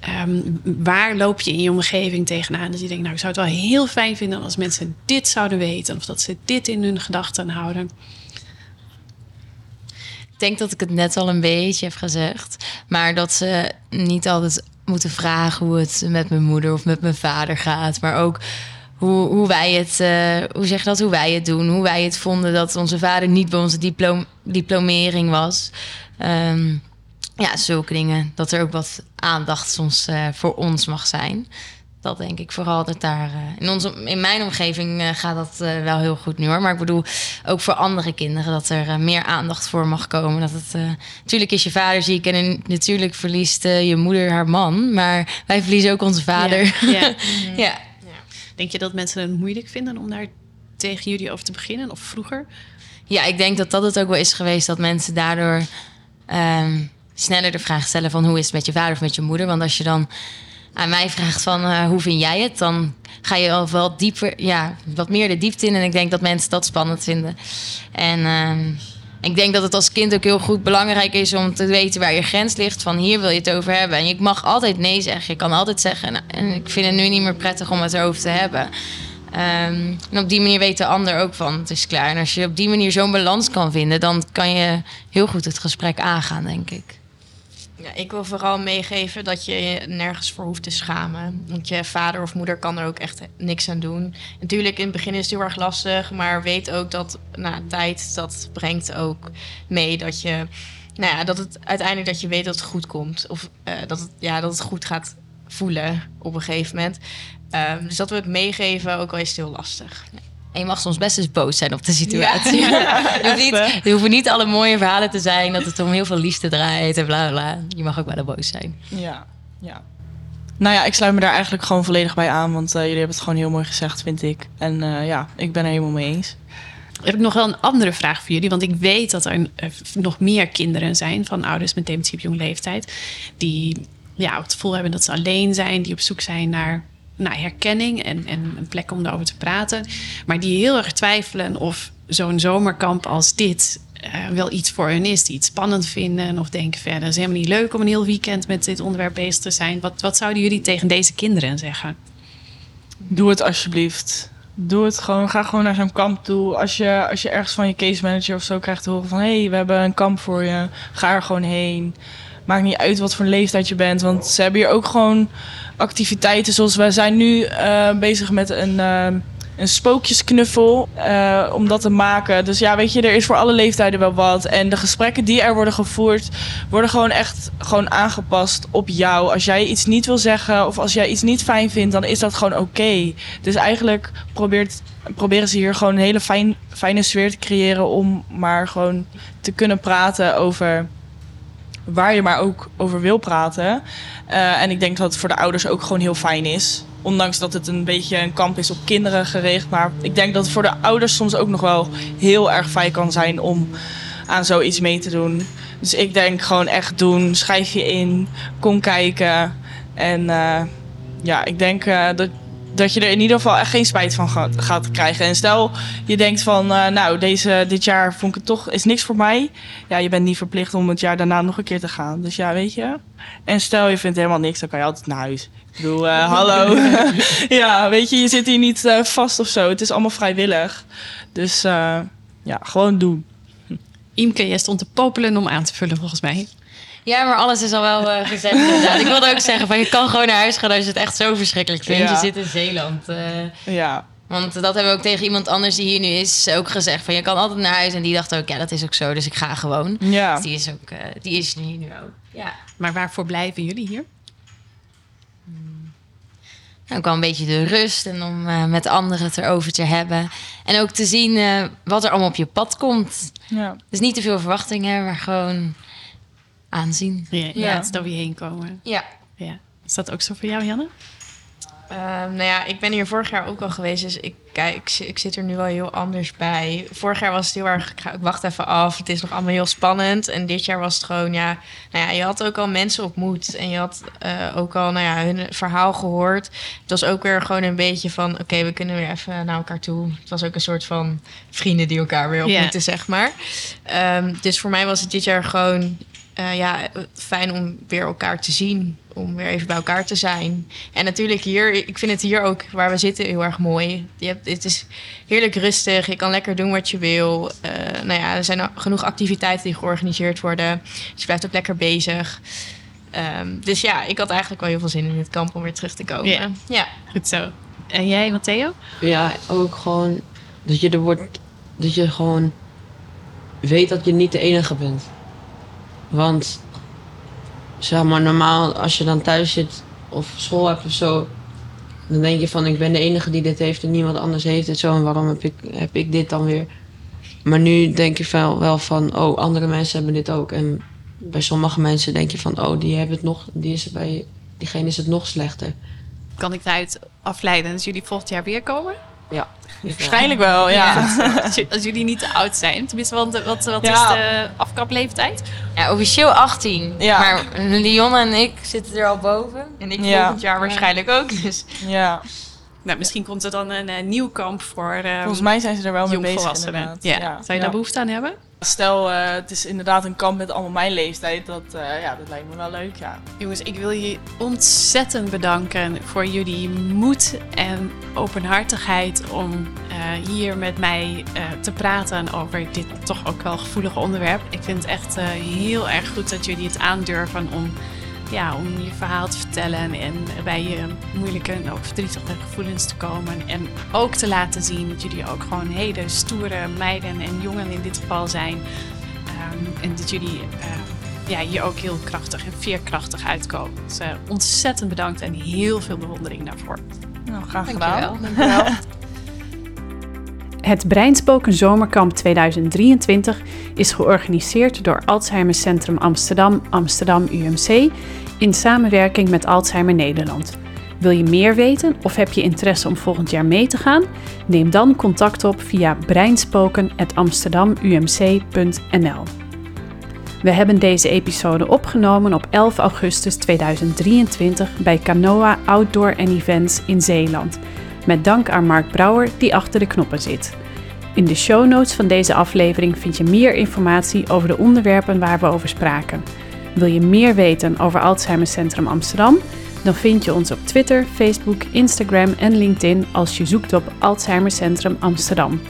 Ehm, waar loop je in je omgeving tegenaan? Dat je denkt, nou, ik zou het wel heel fijn vinden als mensen dit zouden weten. Of dat ze dit in hun gedachten houden. Ik denk dat ik het net al een beetje heb gezegd. Maar dat ze niet altijd moeten vragen hoe het met mijn moeder of met mijn vader gaat. Maar ook hoe, hoe wij het, eh, hoe zeg dat, hoe wij het doen. Hoe wij het vonden dat onze vader niet bij onze diplom diplomering was. Ehm, ja, zulke dingen. Dat er ook wat aandacht soms eh, voor ons mag zijn. Dat denk ik vooral dat daar. eh, in, onze, in mijn omgeving eh, gaat dat eh, wel heel goed nu hoor. Maar ik bedoel ook voor andere kinderen dat er meer aandacht voor mag komen. Dat het, natuurlijk is je vader ziek en in- natuurlijk verliest je moeder haar man. Maar wij verliezen ook onze vader. Ja, ja. ja. Denk je dat mensen het moeilijk vinden om daar tegen jullie over te beginnen? Of vroeger? Ja, ik denk dat dat het ook wel is geweest dat mensen daardoor ehm, sneller de vraag stellen van hoe is het met je vader of met je moeder. Want als je dan aan mij vraagt van eh, hoe vind jij het, dan ga je al wel dieper, ja, wat meer de diepte in. En ik denk dat mensen dat spannend vinden. En ehm, ik denk dat het als kind ook heel goed belangrijk is om te weten waar je grens ligt. Van hier wil je het over hebben. En je mag altijd nee zeggen. Je kan altijd zeggen, nou, en ik vind het nu niet meer prettig om het erover te hebben. Ehm, en op die manier weet de ander ook van het is klaar. En als je op die manier zo'n balans kan vinden, dan kan je heel goed het gesprek aangaan, denk ik. Ja, ik wil vooral meegeven dat je je nergens voor hoeft te schamen. Want je vader of moeder kan er ook echt niks aan doen. Natuurlijk, in het begin is het heel erg lastig. Maar weet ook dat na tijd, dat brengt ook mee dat je... Nou ja, dat het uiteindelijk dat je weet dat het goed komt. Of eh, dat, het, ja, dat het goed gaat voelen op een gegeven moment. Ehm, dus dat wil ik meegeven, ook al is het heel lastig. En je mag soms best eens boos zijn op de situatie. je, hoeft niet, er hoeven niet alle mooie verhalen te zijn dat het om heel veel liefde draait en bla bla. Je mag ook wel boos zijn. Ja, ja. Nou ja, ik sluit me daar eigenlijk gewoon volledig bij aan. Want eh, jullie hebben het gewoon heel mooi gezegd, vind ik. En eh, ja, ik ben er helemaal mee eens. Heb ik nog wel een andere vraag voor jullie? Want ik weet dat er eh, nog meer kinderen zijn van ouders met dementie op jonge leeftijd. Die ja, het gevoel hebben dat ze alleen zijn. Die op zoek zijn naar nou, herkenning en, en een plek om erover te praten. Maar die heel erg twijfelen of zo'n zomerkamp als dit uh, wel iets voor hun is. Die iets spannend vinden of denken verder. Het is helemaal niet leuk om een heel weekend met dit onderwerp bezig te zijn. Wat, wat zouden jullie tegen deze kinderen zeggen? Doe het alsjeblieft. Doe het gewoon. Ga gewoon naar zo'n kamp toe. Als je, als je ergens van je case manager of zo krijgt te horen van... hé, hey, we hebben een kamp voor je. Ga er gewoon heen. Maakt niet uit wat voor leeftijd je bent. Want ze hebben hier ook gewoon activiteiten. Zoals wij zijn nu uh, bezig met een, uh, een spookjesknuffel. Uh, om dat te maken. Dus ja, weet je, er is voor alle leeftijden wel wat. En de gesprekken die er worden gevoerd, worden gewoon echt gewoon aangepast op jou. Als jij iets niet wil zeggen of als jij iets niet fijn vindt, dan is dat gewoon oké. Dus eigenlijk probeert, proberen ze hier gewoon een hele fijn, fijne sfeer te creëren om maar gewoon te kunnen praten over waar je maar ook over wil praten. Uh, en ik denk dat het voor de ouders ook gewoon heel fijn is. Ondanks dat het een beetje een kamp is op kinderen gericht. Maar ik denk dat het voor de ouders soms ook nog wel heel erg fijn kan zijn om aan zoiets mee te doen. Dus ik denk gewoon echt doen. Schrijf je in. Kom kijken. En uh, ja, ik denk uh, dat dat je er in ieder geval echt geen spijt van gaat, gaat krijgen. En stel je denkt van, uh, nou, deze, dit jaar vond ik het toch, is niks voor mij. Ja, je bent niet verplicht om het jaar daarna nog een keer te gaan. Dus ja, weet je. En stel je vindt helemaal niks, dan kan je altijd naar huis. Ik bedoel, uh, hallo. ja, weet je, je zit hier niet uh, vast of zo. Het is allemaal vrijwillig. Dus ja, gewoon doen. Imke, jij stond te popelen om aan te vullen volgens mij. Ja, maar alles is al wel uh, gezegd inderdaad. Ik wilde ook zeggen, van, je kan gewoon naar huis gaan als je het echt zo verschrikkelijk vindt. Ja. Je zit in Zeeland. Uh, ja. Want dat hebben we ook tegen iemand anders die hier nu is ook gezegd. Van je kan altijd naar huis. En die dacht ook, ja, dat is ook zo. Dus ik ga gewoon. Ja. Dus die is, ook, uh, die is hier nu ook. Ja. Maar waarvoor blijven jullie hier? Nou, ook wel een beetje de rust en om uh, met anderen het erover te hebben. En ook te zien uh, wat er allemaal op je pad komt. Ja. Dus niet te veel verwachtingen, maar gewoon aanzien. Ja, ja. over je heen komen. Ja. ja. Is dat ook zo voor jou, Janne? Uh, nou ja, ik ben hier vorig jaar ook al geweest, dus ik, kijk, ik, ik, zit er nu wel heel anders bij. Vorig jaar was het heel erg, ik, ga, ik wacht even af, het is nog allemaal heel spannend. En dit jaar was het gewoon, ja, nou ja, je had ook al mensen ontmoet en je had uh, ook al, nou ja, hun verhaal gehoord. Het was ook weer gewoon een beetje van, oké, okay, we kunnen weer even naar elkaar toe. Het was ook een soort van vrienden die elkaar weer ontmoeten, yeah. zeg maar. Um, dus voor mij was het dit jaar gewoon uh, ja, fijn om weer elkaar te zien. Om weer even bij elkaar te zijn. En natuurlijk hier, ik vind het hier ook waar we zitten heel erg mooi. Je hebt, het is heerlijk rustig. Je kan lekker doen wat je wil. Uh, nou ja, er zijn genoeg activiteiten die georganiseerd worden. Dus je blijft ook lekker bezig. Um, dus ja, ik had eigenlijk wel heel veel zin in dit kamp om weer terug te komen. Yeah. Ja, goed zo. En jij, Matteo? Ja, ook gewoon dat je er wordt, dat je gewoon weet dat je niet de enige bent. Want zeg maar, normaal als je dan thuis zit of school hebt of zo, dan denk je van ik ben de enige die dit heeft en niemand anders heeft het zo en waarom heb ik, heb ik dit dan weer? Maar nu denk je wel, wel van oh, andere mensen hebben dit ook. En bij sommige mensen denk je van oh, die hebben het nog, die is bij diegene is het nog slechter. Kan ik daaruit afleiden dat jullie volgend jaar weer komen? Ja. Waarschijnlijk wel, ja. ja. Als jullie niet te oud zijn. Tenminste, want wat, wat ja. is de afkapleeftijd? Ja, officieel 18. Ja. Maar Lion en ik zitten er al boven. En ik ja. volgend jaar waarschijnlijk ook. Dus. Ja. Nou, misschien komt er dan een uh, nieuw kamp voor. Uh, Volgens mij zijn ze er wel mee bezig. Ja. ja. Zou je daar behoefte aan hebben? Stel, uh, het is inderdaad een kamp met allemaal mijn leeftijd. Dat, uh, ja, dat lijkt me wel leuk, ja. Jongens, ik wil je ontzettend bedanken voor jullie moed en openhartigheid om uh, hier met mij te praten over dit toch ook wel gevoelige onderwerp. Ik vind het echt heel erg goed dat jullie het aandurven om ja, om je verhaal te vertellen en bij je moeilijke en ook verdrietige gevoelens te komen. En ook te laten zien dat jullie ook gewoon hele stoere meiden en jongen in dit geval zijn. Um, en dat jullie uh, ja, hier ook heel krachtig en veerkrachtig uitkomen. Dus uh, ontzettend bedankt en heel veel bewondering daarvoor. Nou, graag gedaan. Dankjewel. Het Breinspoken Zomerkamp 2023 is georganiseerd door Alzheimer Centrum Amsterdam, Amsterdam UMC, in samenwerking met Alzheimer Nederland. Wil je meer weten of heb je interesse om volgend jaar mee te gaan? Neem dan contact op via breinspoken.amsterdamumc.nl. We hebben deze episode opgenomen op 11 augustus 2023 bij Canoa Outdoor Events in Zeeland met dank aan Mark Brouwer die achter de knoppen zit. In de show notes van deze aflevering vind je meer informatie over de onderwerpen waar we over spraken. Wil je meer weten over Alzheimer Centrum Amsterdam? Dan vind je ons op Twitter, Facebook, Instagram en LinkedIn als je zoekt op Alzheimer Centrum Amsterdam.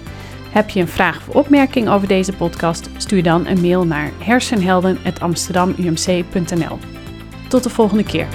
Heb je een vraag of opmerking over deze podcast? Stuur dan een mail naar hersenhelden.amsterdamumc.nl. Tot de volgende keer.